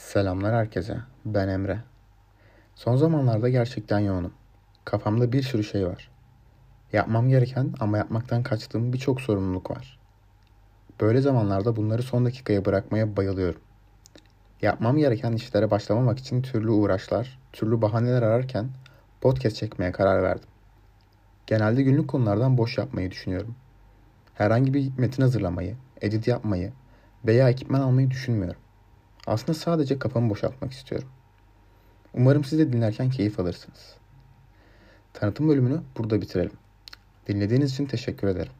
Selamlar herkese. Ben Emre. Son zamanlarda gerçekten yoğunum. Kafamda bir sürü şey var. Yapmam gereken ama yapmaktan kaçtığım birçok sorumluluk var. Böyle zamanlarda bunları son dakikaya bırakmaya bayılıyorum. Yapmam gereken işlere başlamamak için türlü uğraşlar, türlü bahaneler ararken podcast çekmeye karar verdim. Genelde günlük konulardan boş yapmayı düşünüyorum. Herhangi bir metin hazırlamayı, edit yapmayı veya ekipman almayı düşünmüyorum. Aslında sadece kafamı boşaltmak istiyorum. Umarım siz de dinlerken keyif alırsınız. Tanıtım bölümünü burada bitirelim. Dinlediğiniz için teşekkür ederim.